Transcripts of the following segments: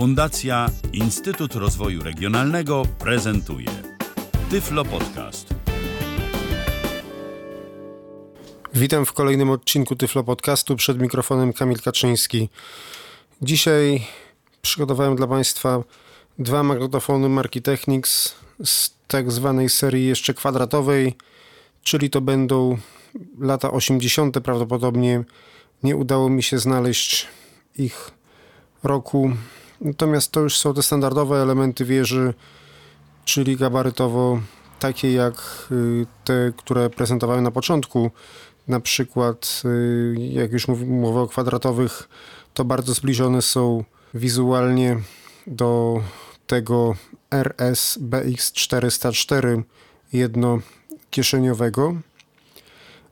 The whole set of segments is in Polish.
Fundacja Instytut Rozwoju Regionalnego prezentuje Tyflo Podcast. Witam w kolejnym odcinku Tyflo Podcastu. Przed mikrofonem Kamil Kaczyński. Dzisiaj przygotowałem dla Państwa dwa magnetofony marki Technics z tak zwanej serii jeszcze kwadratowej, czyli to będą lata 80. prawdopodobnie. Nie udało mi się znaleźć ich roku. Natomiast to już są te standardowe elementy wieży, czyli gabarytowo takie jak y, te, które prezentowałem na początku. Na przykład, y, jak już mówię o kwadratowych, to bardzo zbliżone są wizualnie do tego RS BX404 jednokieszeniowego.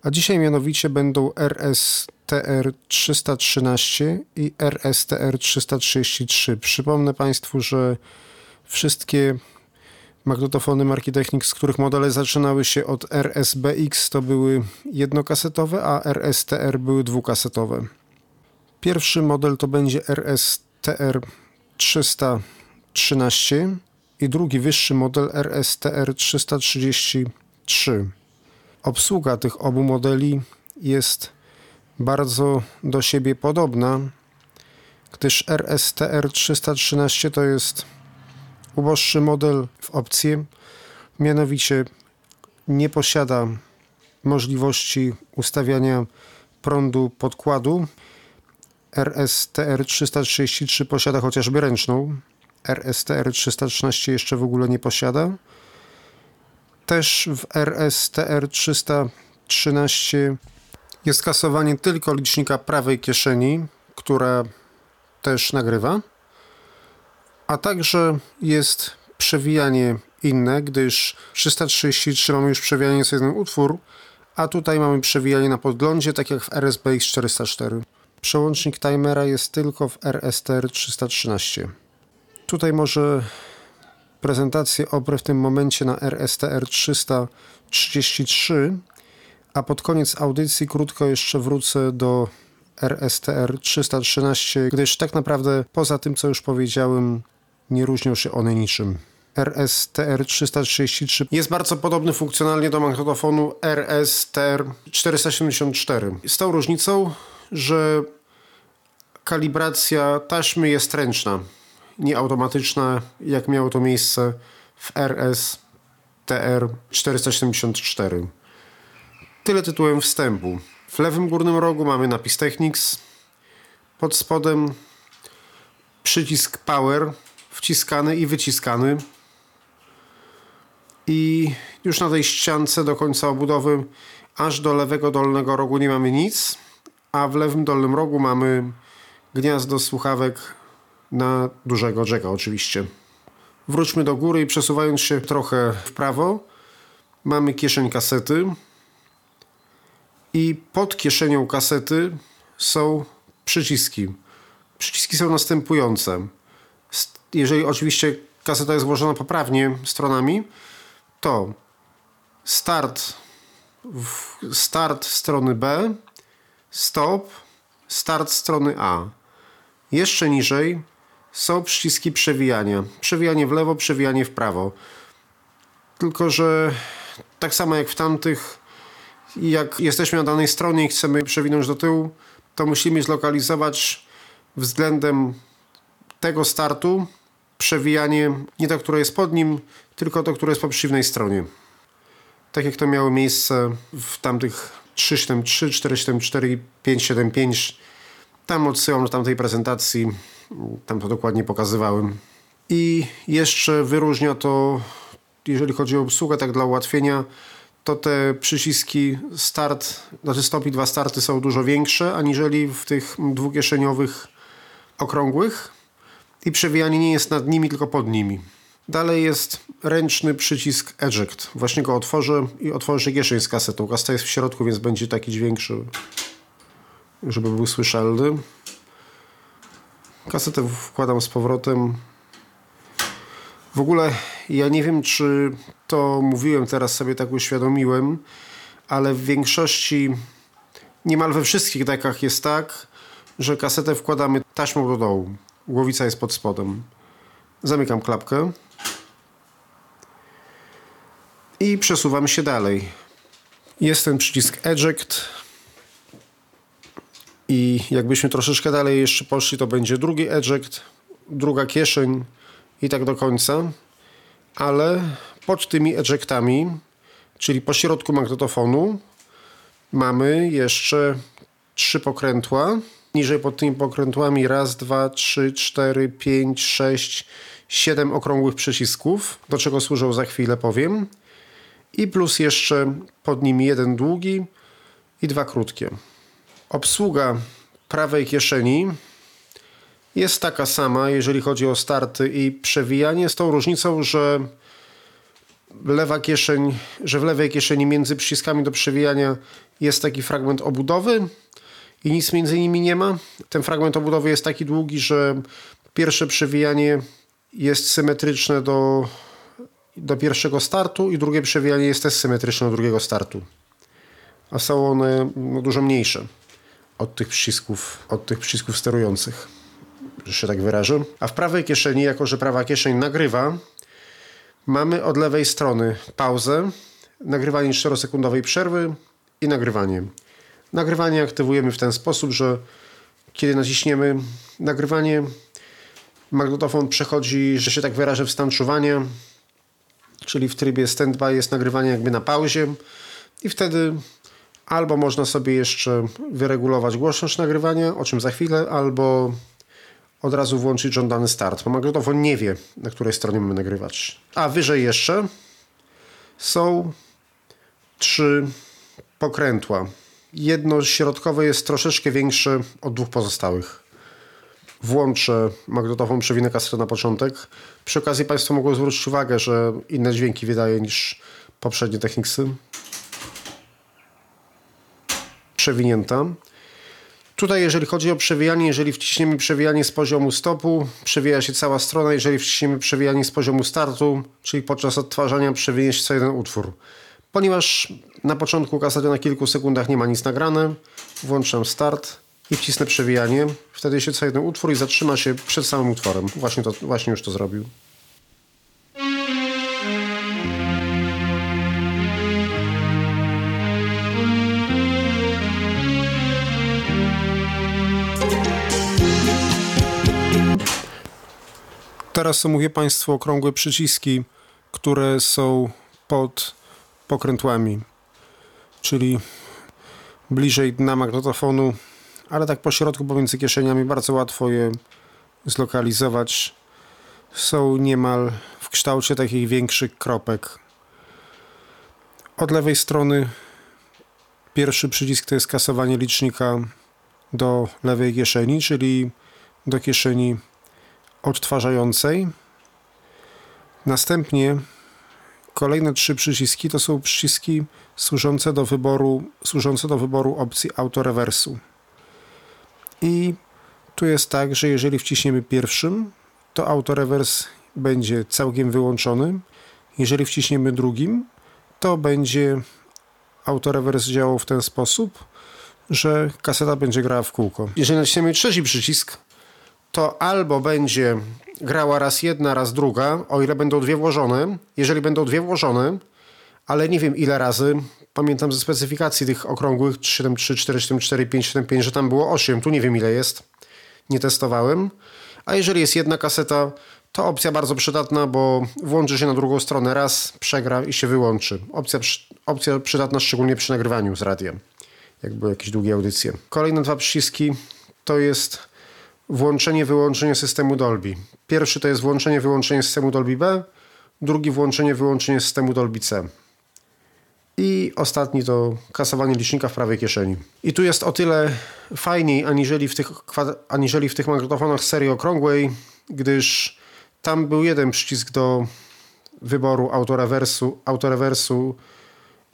A dzisiaj mianowicie będą RSTR 313 i RSTR 333. Przypomnę Państwu, że wszystkie magnetofony marki Technics, z których modele zaczynały się od RSBX, to były jednokasetowe, a RSTR były dwukasetowe. Pierwszy model to będzie RSTR 313 i drugi wyższy model RSTR 333. Obsługa tych obu modeli jest bardzo do siebie podobna, gdyż RSTR 313 to jest uboższy model w opcji, mianowicie nie posiada możliwości ustawiania prądu podkładu. RSTR 333 posiada chociażby ręczną. RSTR 313 jeszcze w ogóle nie posiada. Też w RSTR 313 jest kasowanie tylko licznika prawej kieszeni, która też nagrywa, a także jest przewijanie inne, gdyż 333 mamy już przewijanie co jeden utwór, a tutaj mamy przewijanie na podglądzie, tak jak w RSBX 404. Przełącznik timera jest tylko w RSTR 313. Tutaj może prezentację obrę w tym momencie na RSTR 333, a pod koniec audycji krótko jeszcze wrócę do RSTR 313, gdyż tak naprawdę poza tym, co już powiedziałem, nie różnią się one niczym. RSTR 333 jest bardzo podobny funkcjonalnie do magnetofonu RSTR 474. Z tą różnicą, że kalibracja taśmy jest ręczna, nie automatyczna, jak miało to miejsce w RS TR 474. Tyle tytułem wstępu. W lewym górnym rogu mamy napis Technics. Pod spodem przycisk Power wciskany i wyciskany. I już na tej ściance do końca obudowy aż do lewego dolnego rogu nie mamy nic, a w lewym dolnym rogu mamy gniazdo słuchawek na dużego jacka oczywiście. Wróćmy do góry i przesuwając się trochę w prawo mamy kieszeń kasety i pod kieszenią kasety są przyciski. Przyciski są następujące. Jeżeli oczywiście kaseta jest włożona poprawnie stronami, to start, start strony B, stop, start strony A. Jeszcze niżej są przyciski przewijania. Przewijanie w lewo, przewijanie w prawo. Tylko, że tak samo jak w tamtych, jak jesteśmy na danej stronie i chcemy przewinąć do tyłu, to musimy zlokalizować względem tego startu przewijanie nie to, które jest pod nim, tylko to, które jest po przeciwnej stronie. Tak jak to miało miejsce w tamtych 373, 474 i 575. Tam odsyłam do tamtej prezentacji. Tam to dokładnie pokazywałem. I jeszcze wyróżnia to, jeżeli chodzi o obsługę, tak dla ułatwienia, to te przyciski start, znaczy stop i dwa starty są dużo większe, aniżeli w tych dwukieszeniowych okrągłych i przewijanie nie jest nad nimi, tylko pod nimi. Dalej jest ręczny przycisk eject. Właśnie go otworzę i otworzę się kieszeń z kasetą. Kaseta jest w środku, więc będzie taki dźwięk, żeby był słyszalny. Kasetę wkładam z powrotem. W ogóle ja nie wiem, czy to mówiłem, teraz sobie tak uświadomiłem, ale w większości, niemal we wszystkich dekach jest tak, że kasetę wkładamy taśmą do dołu. głowica jest pod spodem. Zamykam klapkę i przesuwam się dalej. Jest ten przycisk Eject i jakbyśmy troszeczkę dalej jeszcze poszli, to będzie drugi Eject, druga kieszeń i tak do końca. Ale pod tymi ejectami, czyli po środku magnetofonu, mamy jeszcze trzy pokrętła. Niżej pod tymi pokrętłami raz, dwa, trzy, cztery, pięć, sześć, siedem okrągłych przycisków, do czego służą za chwilę powiem. I plus jeszcze pod nimi jeden długi i dwa krótkie. Obsługa prawej kieszeni jest taka sama, jeżeli chodzi o starty i przewijanie, z tą różnicą, że lewa kieszeń, że w lewej kieszeni między przyciskami do przewijania jest taki fragment obudowy i nic między nimi nie ma. Ten fragment obudowy jest taki długi, że pierwsze przewijanie jest symetryczne do, do pierwszego startu i drugie przewijanie jest też symetryczne do drugiego startu. A są one no, dużo mniejsze od tych przycisków, od tych przycisków sterujących, że się tak wyrażę. A w prawej kieszeni, jako że prawa kieszeń nagrywa, mamy od lewej strony pauzę, nagrywanie 4-sekundowej przerwy i nagrywanie. Nagrywanie aktywujemy w ten sposób, że kiedy naciśniemy nagrywanie, magnetofon przechodzi, że się tak wyrażę, w stan czuwania, czyli w trybie standby jest nagrywanie jakby na pauzie i wtedy albo można sobie jeszcze wyregulować głośność nagrywania, o czym za chwilę, albo od razu włączyć żądany start, bo magnetofon nie wie, na której stronie mamy nagrywać. A wyżej jeszcze są trzy pokrętła. Jedno środkowe jest troszeczkę większe od dwóch pozostałych. Włączę magnetofon, kasetę na początek. Przy okazji Państwo mogą zwrócić uwagę, że inne dźwięki wydaje niż poprzednie Technicsy. Przewinięta. Tutaj, jeżeli chodzi o przewijanie, jeżeli wciśniemy przewijanie z poziomu stopu, przewija się cała strona. Jeżeli wciśniemy przewijanie z poziomu startu, czyli podczas odtwarzania, przewija się co jeden utwór. Ponieważ na początku kasety na kilku sekundach nie ma nic nagrane, włączam start i wcisnę przewijanie. Wtedy się co jeden utwór i zatrzyma się przed samym utworem. Właśnie, to, właśnie już to zrobił. Teraz omówię Państwu okrągłe przyciski, które są pod pokrętłami, czyli bliżej dna magnetofonu, ale tak po środku pomiędzy kieszeniami bardzo łatwo je zlokalizować. Są niemal w kształcie takich większych kropek. Od lewej strony pierwszy przycisk to jest kasowanie licznika do lewej kieszeni, czyli do kieszeni odtwarzającej. Następnie kolejne trzy przyciski to są przyciski służące do wyboru, służące do wyboru opcji autorewersu. I tu jest tak, że jeżeli wciśniemy pierwszym, to autorewers będzie całkiem wyłączony. Jeżeli wciśniemy drugim, to będzie autorewers działał w ten sposób, że kaseta będzie grała w kółko. Jeżeli naciśniemy trzeci przycisk, to albo będzie grała raz jedna, raz druga, o ile będą dwie włożone. Jeżeli będą dwie włożone, ale nie wiem ile razy, pamiętam ze specyfikacji tych okrągłych 373, 474, 575, że tam było 8, tu nie wiem ile jest, nie testowałem. A jeżeli jest jedna kaseta, to opcja bardzo przydatna, bo włączy się na drugą stronę raz, przegra i się wyłączy. Opcja, opcja przydatna szczególnie przy nagrywaniu z radiem, jak były jakieś długie audycje. Kolejne dwa przyciski to jest włączenie, wyłączenie systemu Dolby. Pierwszy to jest włączenie, wyłączenie systemu Dolby B, drugi włączenie, wyłączenie systemu Dolby C. I ostatni to kasowanie licznika w prawej kieszeni. I tu jest o tyle fajniej aniżeli w tych, aniżeli w tych magnetofonach serii okrągłej, gdyż tam był jeden przycisk do wyboru autorewersu, autorewersu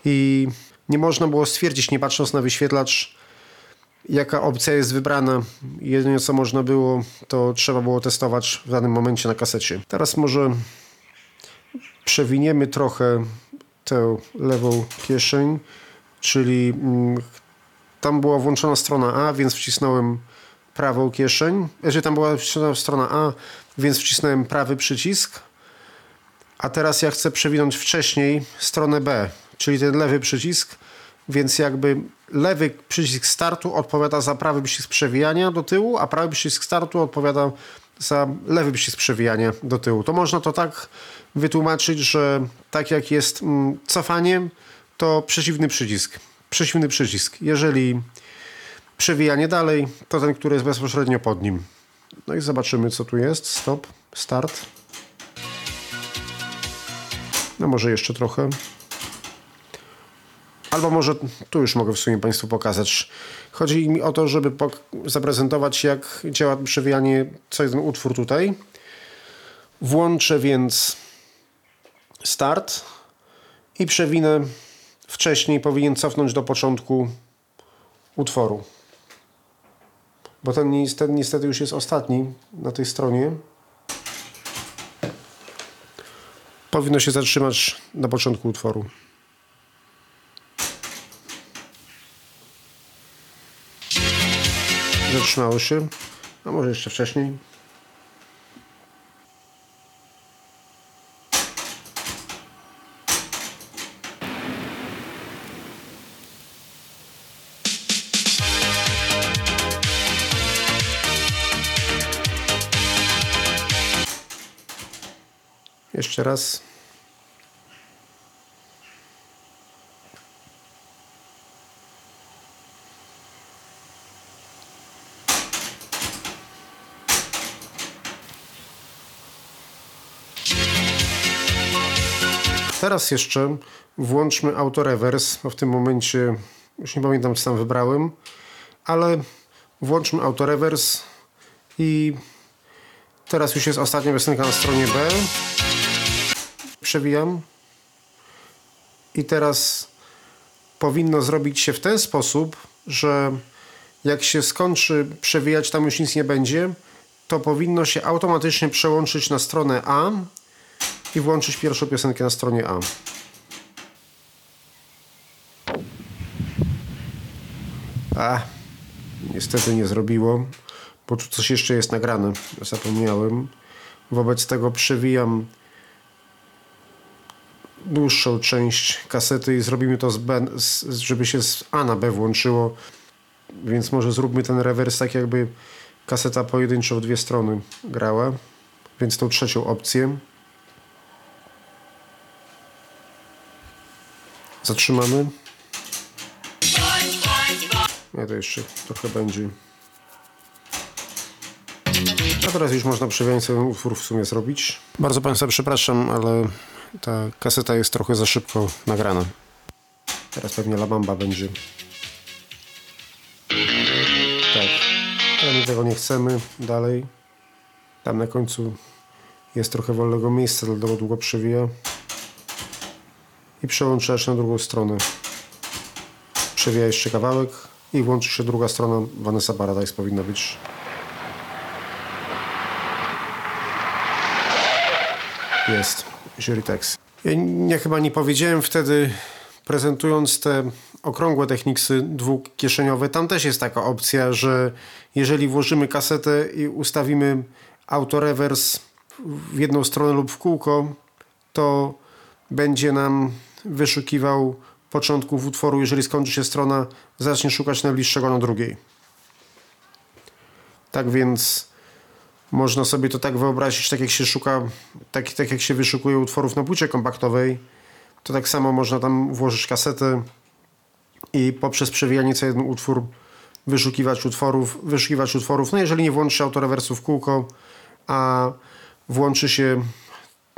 i nie można było stwierdzić, nie patrząc na wyświetlacz, jaka opcja jest wybrana. Jedynie co można było, to trzeba było testować w danym momencie na kasecie. Teraz może przewiniemy trochę tę lewą kieszeń, czyli mm, tam była włączona strona A, więc wcisnąłem prawą kieszeń. Jeżeli tam była wciśniona strona A, więc wcisnąłem prawy przycisk. A teraz ja chcę przewinąć wcześniej stronę B, czyli ten lewy przycisk, więc jakby lewy przycisk startu odpowiada za prawy przycisk przewijania do tyłu, a prawy przycisk startu odpowiada za lewy przycisk przewijania do tyłu. To można to tak wytłumaczyć, że tak jak jest mm, cofanie, to przeciwny przycisk. Przeciwny przycisk. Jeżeli przewijanie dalej, to ten, który jest bezpośrednio pod nim. No i zobaczymy, co tu jest. Stop, start. No może jeszcze trochę. Albo może tu już mogę w sumie Państwu pokazać. Chodzi mi o to, żeby zaprezentować, jak działa przewijanie co jeden utwór tutaj. Włączę więc start i przewinę wcześniej, powinien cofnąć do początku utworu. Bo ten, ten niestety już jest ostatni na tej stronie. Powinno się zatrzymać na początku utworu. Zatrzymało się. A może jeszcze wcześniej. Jeszcze raz. Teraz jeszcze włączmy autorewers, bo w tym momencie już nie pamiętam co tam wybrałem, ale włączmy autorewers i teraz już jest ostatnia piosenka na stronie B przewijam. I teraz powinno zrobić się w ten sposób, że jak się skończy przewijać, tam już nic nie będzie, to powinno się automatycznie przełączyć na stronę A i włączyć pierwszą piosenkę na stronie A. A, niestety nie zrobiło, bo tu coś jeszcze jest nagrane, zapomniałem. Wobec tego przewijam dłuższą część kasety i zrobimy to, z B, żeby się z A na B włączyło. Więc może zróbmy ten rewers tak jakby kaseta pojedynczo w dwie strony grała. Więc tą trzecią opcję. Zatrzymamy. Nie, to jeszcze trochę będzie. A teraz już można przewijając ten utwór w sumie zrobić. Bardzo Państwa przepraszam, ale ta kaseta jest trochę za szybko nagrana. Teraz pewnie Labamba będzie. Tak. Ale my tego nie chcemy. Dalej. Tam na końcu jest trochę wolnego miejsca, dlatego długo przewija. I przełączasz na drugą stronę. Przewija jeszcze kawałek i włączy się druga strona. Vanessa Paradise powinna być. Jest. Juritex. Ja, ja chyba nie powiedziałem wtedy, prezentując te okrągłe techniksy dwukieszeniowe, tam też jest taka opcja, że jeżeli włożymy kasetę i ustawimy autorewers w jedną stronę lub w kółko, to będzie nam wyszukiwał początków utworu, jeżeli skończy się strona, zacznie szukać najbliższego na drugiej. Tak więc można sobie to tak wyobrazić, tak jak się szuka, tak, tak jak się wyszukuje utworów na płycie kompaktowej, to tak samo można tam włożyć kasetę i poprzez przewijanie co jeden utwór wyszukiwać utworów, wyszukiwać utworów. No jeżeli nie włączy się autorewersu w kółko, a włączy się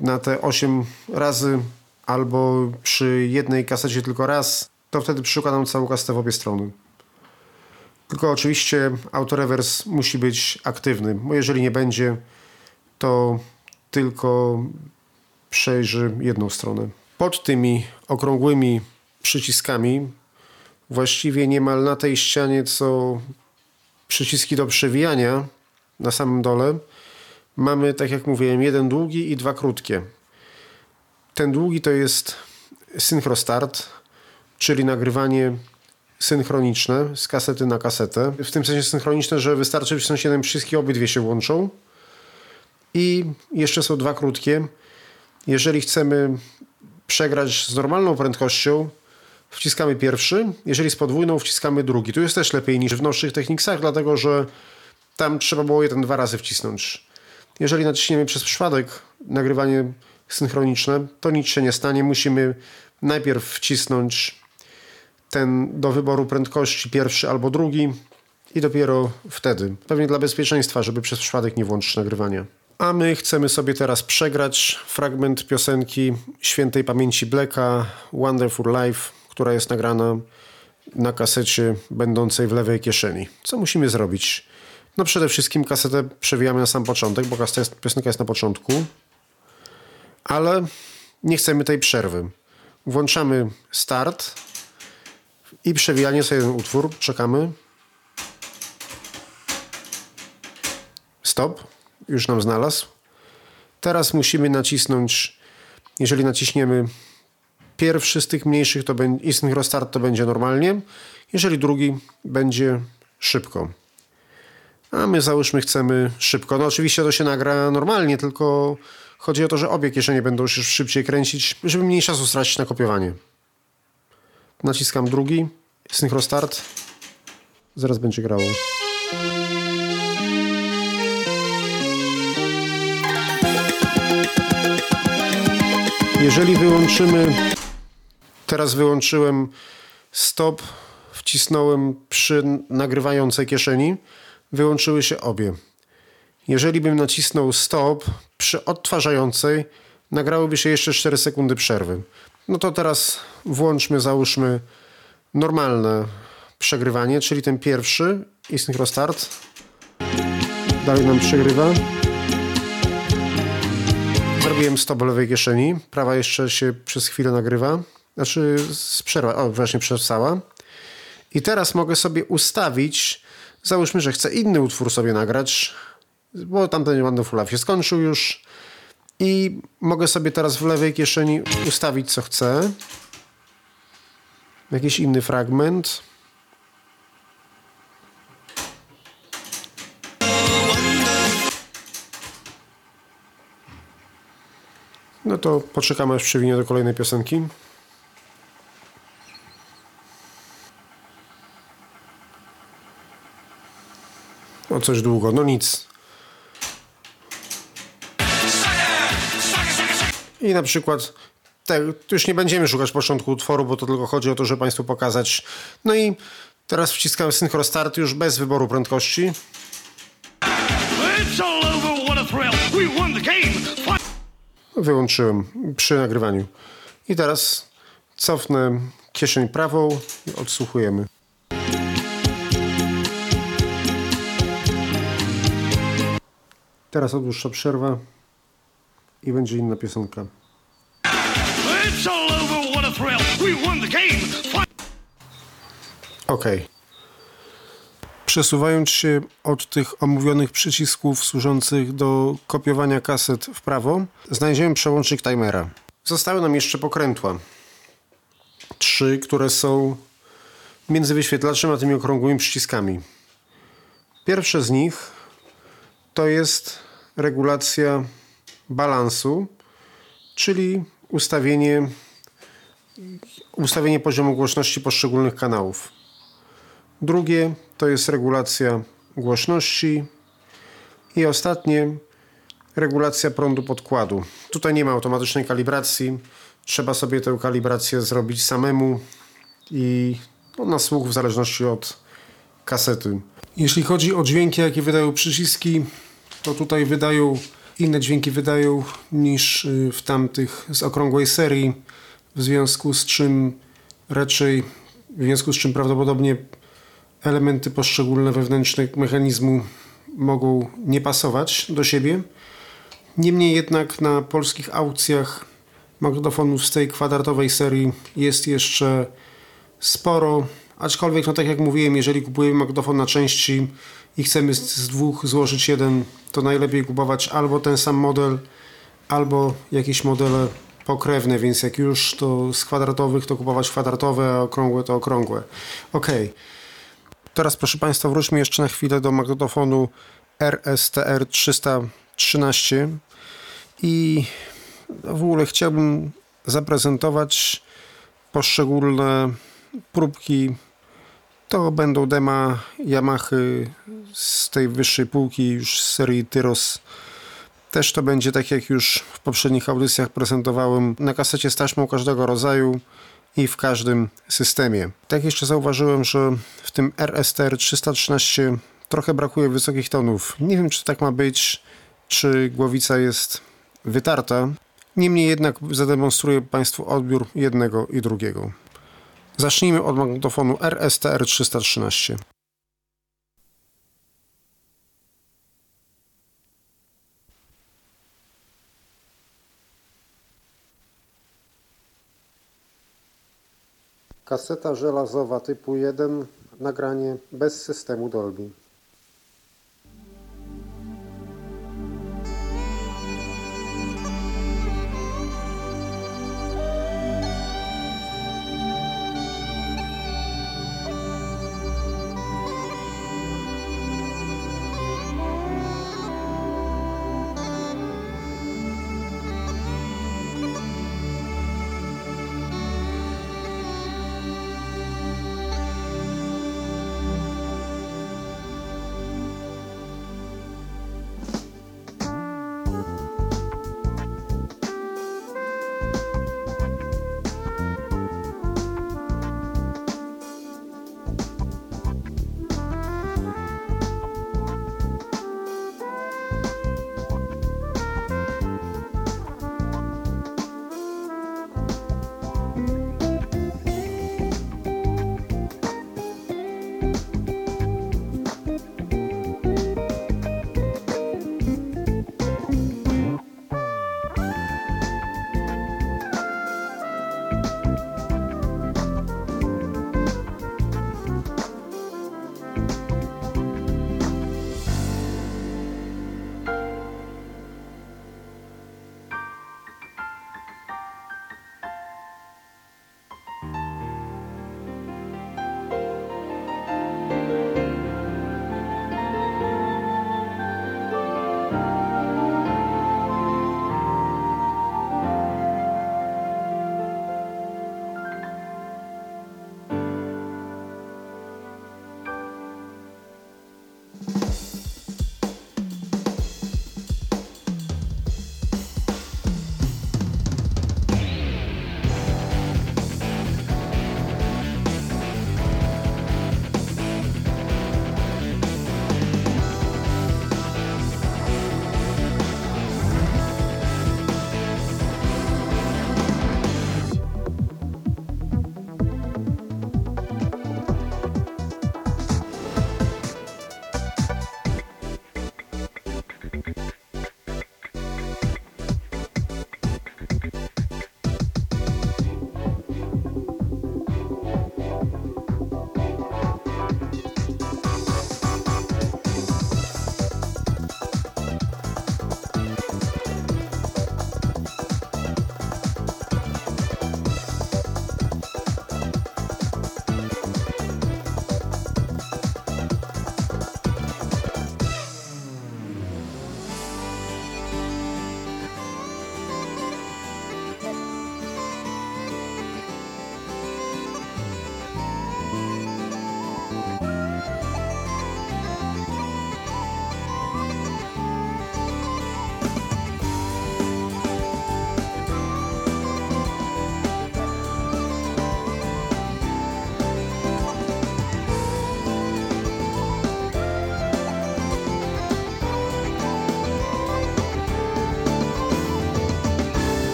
na te 8 razy albo przy jednej kasecie tylko raz, to wtedy przeszuka nam całą kasetę w obie strony. Tylko oczywiście autorewers musi być aktywny, bo jeżeli nie będzie, to tylko przejrzy jedną stronę. Pod tymi okrągłymi przyciskami, właściwie niemal na tej ścianie, co przyciski do przewijania na samym dole, mamy, tak jak mówiłem, jeden długi i dwa krótkie. Ten długi to jest synchro start, czyli nagrywanie synchroniczne z kasety na kasetę. W tym sensie synchroniczne, że wystarczy wcisnąć jeden przycisk i obydwie się łączą. I jeszcze są dwa krótkie. Jeżeli chcemy przegrać z normalną prędkością, wciskamy pierwszy. Jeżeli z podwójną, wciskamy drugi. Tu jest też lepiej niż w nowszych Technicsach, dlatego że tam trzeba było jeden dwa razy wcisnąć. Jeżeli naciśniemy przez przypadek nagrywanie synchroniczne, to nic się nie stanie. Musimy najpierw wcisnąć ten do wyboru prędkości pierwszy albo drugi i dopiero wtedy. Pewnie dla bezpieczeństwa, żeby przez przypadek nie włączyć nagrywania. A my chcemy sobie teraz przegrać fragment piosenki świętej pamięci Blacka Wonderful Life, która jest nagrana na kasecie będącej w lewej kieszeni. Co musimy zrobić? No przede wszystkim kasetę przewijamy na sam początek, bo piosenka jest na początku, ale nie chcemy tej przerwy. Włączamy start i przewijanie sobie jeden utwór. Czekamy. Stop. Już nam znalazł. Teraz musimy nacisnąć, jeżeli naciśniemy pierwszy z tych mniejszych to będzie, i synchrostart to będzie normalnie. Jeżeli drugi będzie szybko. A my załóżmy chcemy szybko. No oczywiście to się nagra normalnie, tylko chodzi o to, że obie kieszenie będą się szybciej kręcić, żeby mniej czasu stracić na kopiowanie. Naciskam drugi, synchrostart. Zaraz będzie grało. Jeżeli wyłączymy, teraz wyłączyłem stop, wcisnąłem przy nagrywającej kieszeni, wyłączyły się obie. Jeżeli bym nacisnął stop przy odtwarzającej, nagrałyby się jeszcze 4 sekundy przerwy. No to teraz włączmy, załóżmy normalne przegrywanie, czyli ten pierwszy i synchrostart. Dalej nam przegrywa. Zrobiłem stop lewej kieszeni. Prawa jeszcze się przez chwilę nagrywa. Znaczy z przerwa, o właśnie przestała. I teraz mogę sobie ustawić, załóżmy, że chcę inny utwór sobie nagrać, bo tamten Wonderful się skończył już. I mogę sobie teraz w lewej kieszeni ustawić co chcę. Jakiś inny fragment. No to poczekamy aż przewinie do kolejnej piosenki. O coś długo, no nic. I na przykład te, już nie będziemy szukać początku utworu, bo to tylko chodzi o to, żeby Państwu pokazać. No i teraz wciskamy synchro start już bez wyboru prędkości. Wyłączyłem przy nagrywaniu. I teraz cofnę kieszeń prawą i odsłuchujemy. Teraz dłuższa przerwa i będzie inna piosenka. Ok. Przesuwając się od tych omówionych przycisków służących do kopiowania kaset w prawo, znajdziemy przełącznik timera. Zostały nam jeszcze pokrętła. Trzy, które są między wyświetlaczem a tymi okrągłymi przyciskami. Pierwsze z nich to jest regulacja balansu, czyli ustawienie, ustawienie poziomu głośności poszczególnych kanałów. Drugie to jest regulacja głośności i ostatnie regulacja prądu podkładu. Tutaj nie ma automatycznej kalibracji. Trzeba sobie tę kalibrację zrobić samemu i no, na słuch w zależności od kasety. Jeśli chodzi o dźwięki, jakie wydają przyciski, to tutaj wydają inne dźwięki wydają niż y, w tamtych z okrągłej serii, w związku z czym raczej, w związku z czym prawdopodobnie elementy poszczególne wewnętrznych mechanizmu mogą nie pasować do siebie. Niemniej jednak na polskich aukcjach magnetofonów z tej kwadratowej serii jest jeszcze sporo, aczkolwiek no tak jak mówiłem, jeżeli kupujemy magnetofon na części i chcemy z, dwóch złożyć jeden, to najlepiej kupować albo ten sam model, albo jakieś modele pokrewne, więc jak już to z kwadratowych to kupować kwadratowe, a okrągłe to okrągłe. Ok. Teraz proszę Państwa wróćmy jeszcze na chwilę do magnetofonu RSTR 313 i w ogóle chciałbym zaprezentować poszczególne próbki. To będą dema Yamaha z tej wyższej półki już z serii Tyros. Też to będzie tak jak już w poprzednich audycjach prezentowałem na kasecie z taśmą każdego rodzaju i w każdym systemie. Tak jeszcze zauważyłem, że w tym RSTR 313 trochę brakuje wysokich tonów. Nie wiem, czy tak ma być, czy głowica jest wytarta. Niemniej jednak zademonstruję Państwu odbiór jednego i drugiego. Zacznijmy od magnetofonu RSTR 313. Kaseta żelazowa typu 1, nagranie bez systemu Dolby.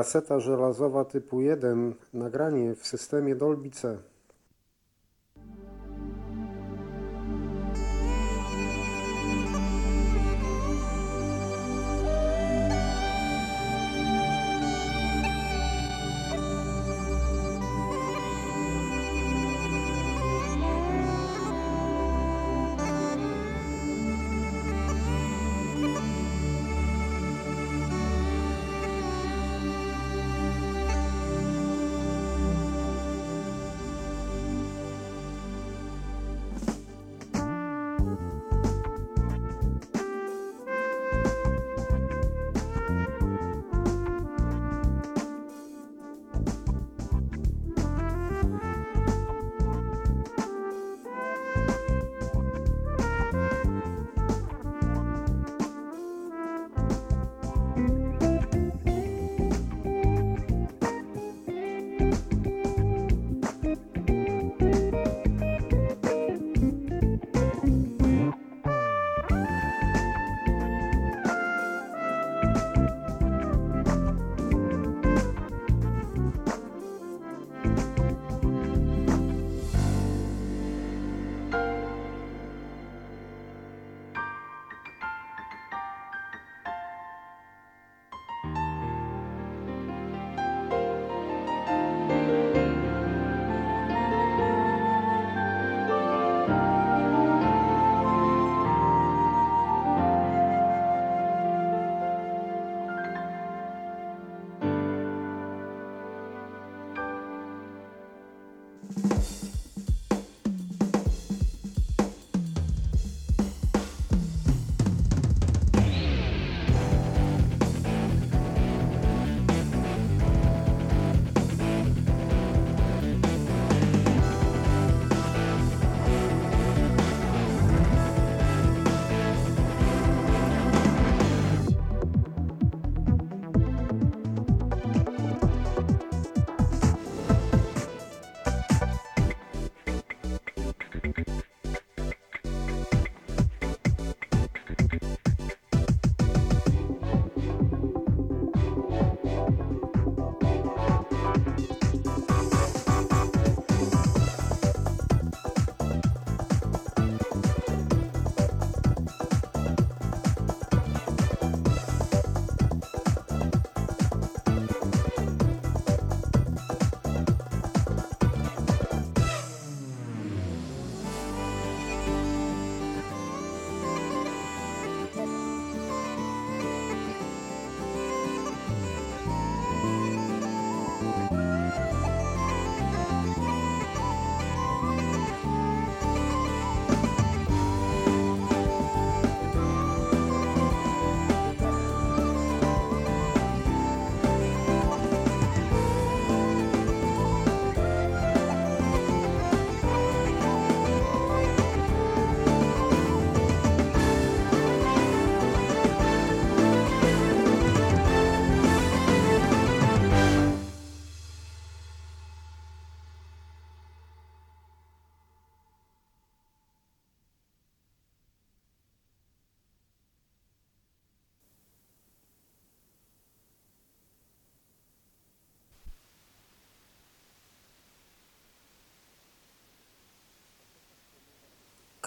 Kaseta żelazowa typu 1, nagranie w systemie Dolby C.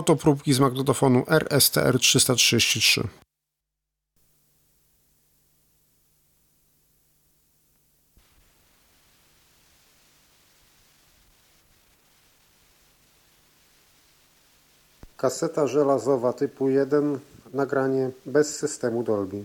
A oto próbki z magnetofonu RSTR 333. Kaseta żelazowa typu 1, nagranie bez systemu Dolby.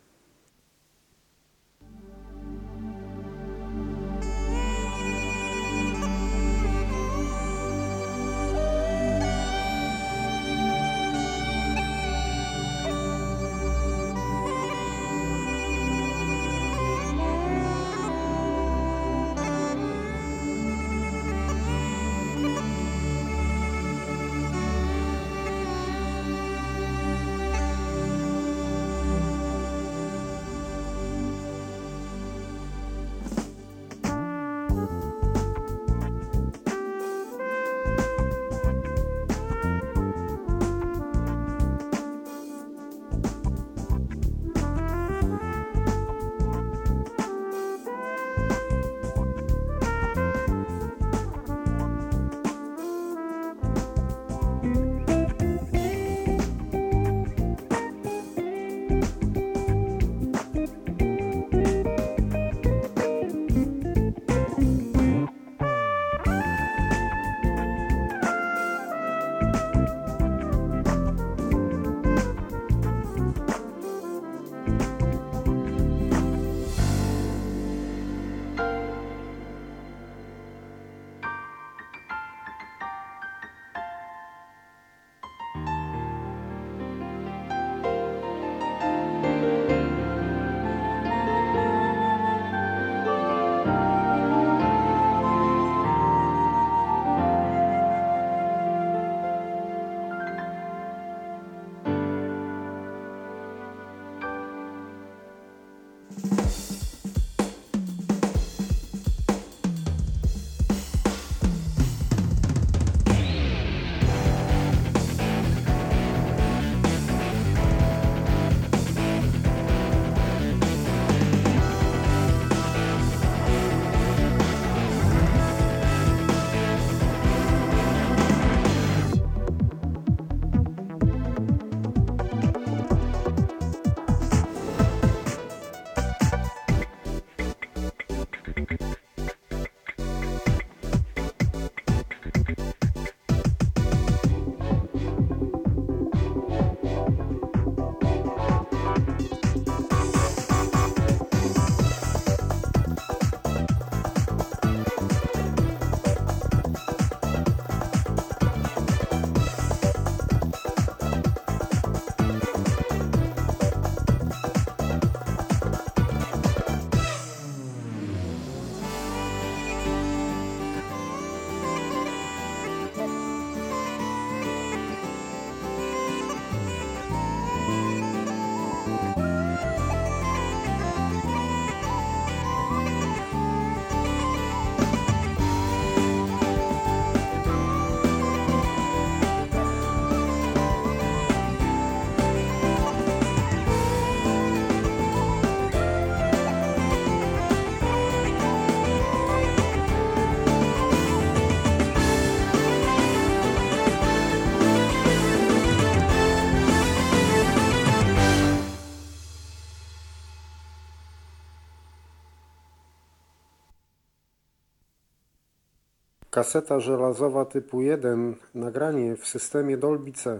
Kaseta żelazowa typu 1, nagranie w systemie Dolby C.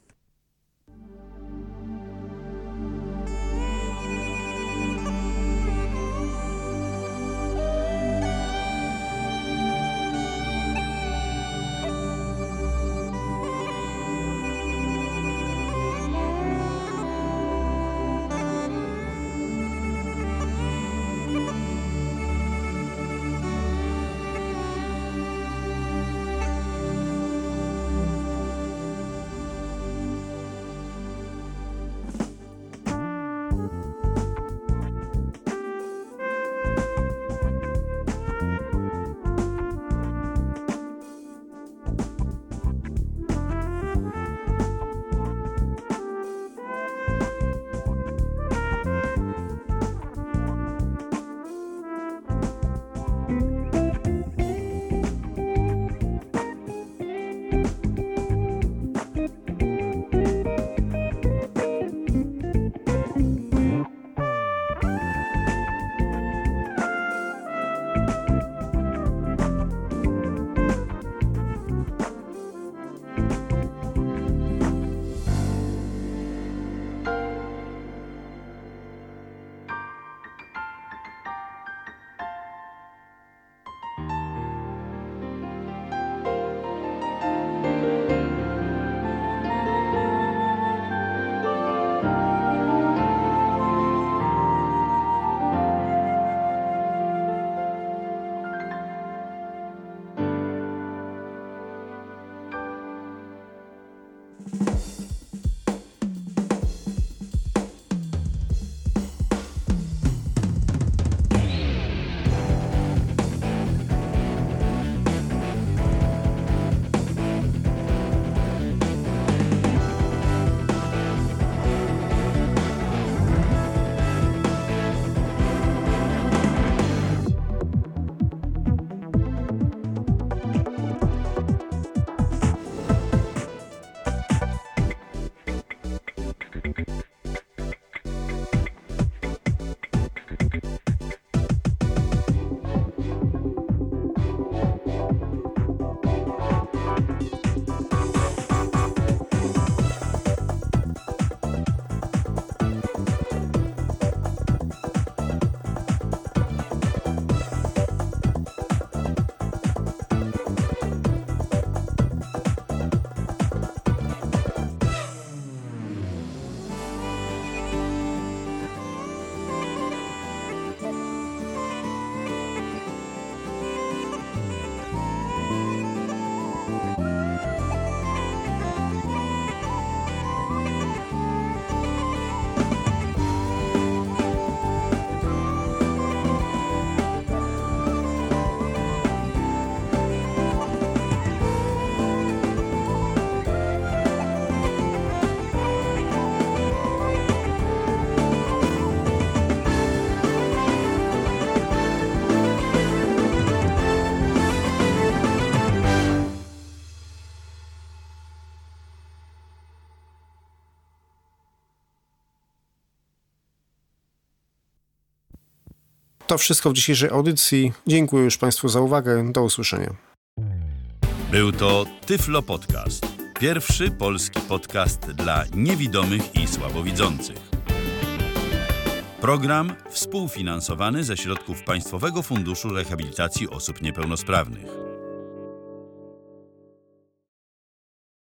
To wszystko w dzisiejszej audycji. Dziękuję już Państwu za uwagę. Do usłyszenia. Był to Tyflo Podcast. Pierwszy polski podcast dla niewidomych i słabowidzących. Program współfinansowany ze środków Państwowego Funduszu Rehabilitacji Osób Niepełnosprawnych.